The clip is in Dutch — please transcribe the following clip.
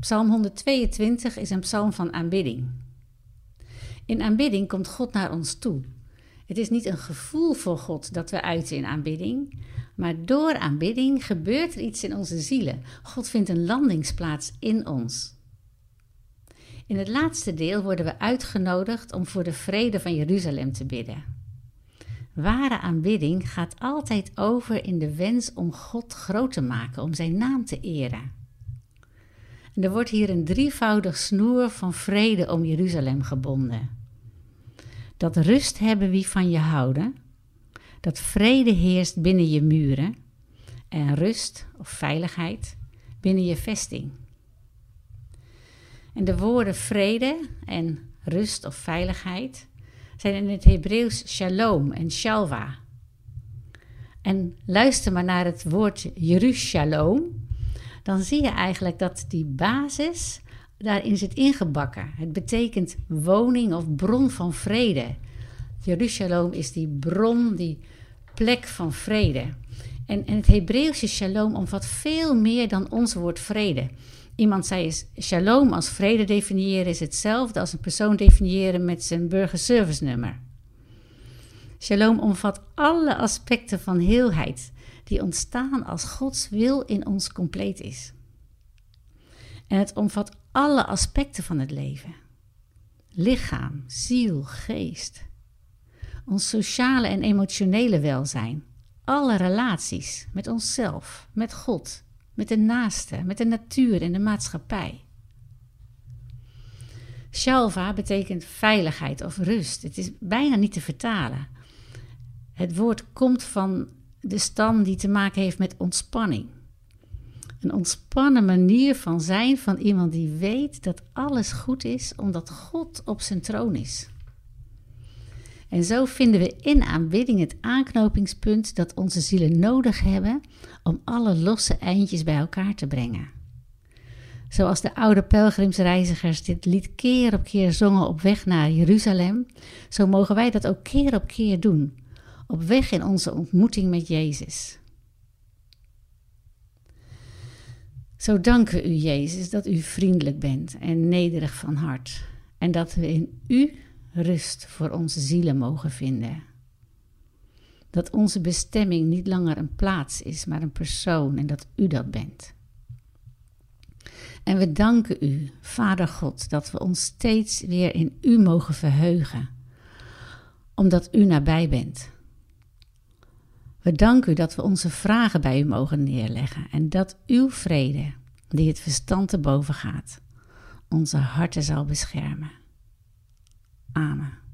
Psalm 122 is een psalm van aanbidding. In aanbidding komt God naar ons toe. Het is niet een gevoel voor God dat we uiten in aanbidding, maar door aanbidding gebeurt er iets in onze zielen. God vindt een landingsplaats in ons. In het laatste deel worden we uitgenodigd om voor de vrede van Jeruzalem te bidden. Ware aanbidding gaat altijd over in de wens om God groot te maken, om zijn naam te eren. En er wordt hier een drievoudig snoer van vrede om Jeruzalem gebonden. Dat rust hebben wie van je houden, dat vrede heerst binnen je muren en rust of veiligheid binnen je vesting. En de woorden vrede en rust of veiligheid zijn in het Hebreeuws shalom en shalwa. En luister maar naar het woord Jerushalom, dan zie je eigenlijk dat die basis daarin zit ingebakken. Het betekent woning of bron van vrede. Jeruzalem is die bron, die plek van vrede. En, en het Hebreeuwse shalom omvat veel meer dan ons woord vrede. Iemand zei is shalom als vrede definiëren is hetzelfde als een persoon definiëren met zijn burgerservice nummer. Shalom omvat alle aspecten van heelheid die ontstaan als Gods wil in ons compleet is. En het omvat alle aspecten van het leven: lichaam, ziel, geest, ons sociale en emotionele welzijn, alle relaties met onszelf, met God, met de naaste, met de natuur en de maatschappij. Shalva betekent veiligheid of rust. Het is bijna niet te vertalen. Het woord komt van de stam die te maken heeft met ontspanning. Een ontspannen manier van zijn van iemand die weet dat alles goed is omdat God op zijn troon is. En zo vinden we in aanbidding het aanknopingspunt dat onze zielen nodig hebben om alle losse eindjes bij elkaar te brengen. Zoals de oude pelgrimsreizigers dit lied keer op keer zongen op weg naar Jeruzalem, zo mogen wij dat ook keer op keer doen, op weg in onze ontmoeting met Jezus. Zo danken u, Jezus, dat u vriendelijk bent en nederig van hart en dat we in u rust voor onze zielen mogen vinden. Dat onze bestemming niet langer een plaats is, maar een persoon en dat u dat bent. En we danken u, Vader God, dat we ons steeds weer in u mogen verheugen, omdat u nabij bent. We danken u dat we onze vragen bij u mogen neerleggen en dat uw vrede, die het verstand te boven gaat, onze harten zal beschermen. Amen.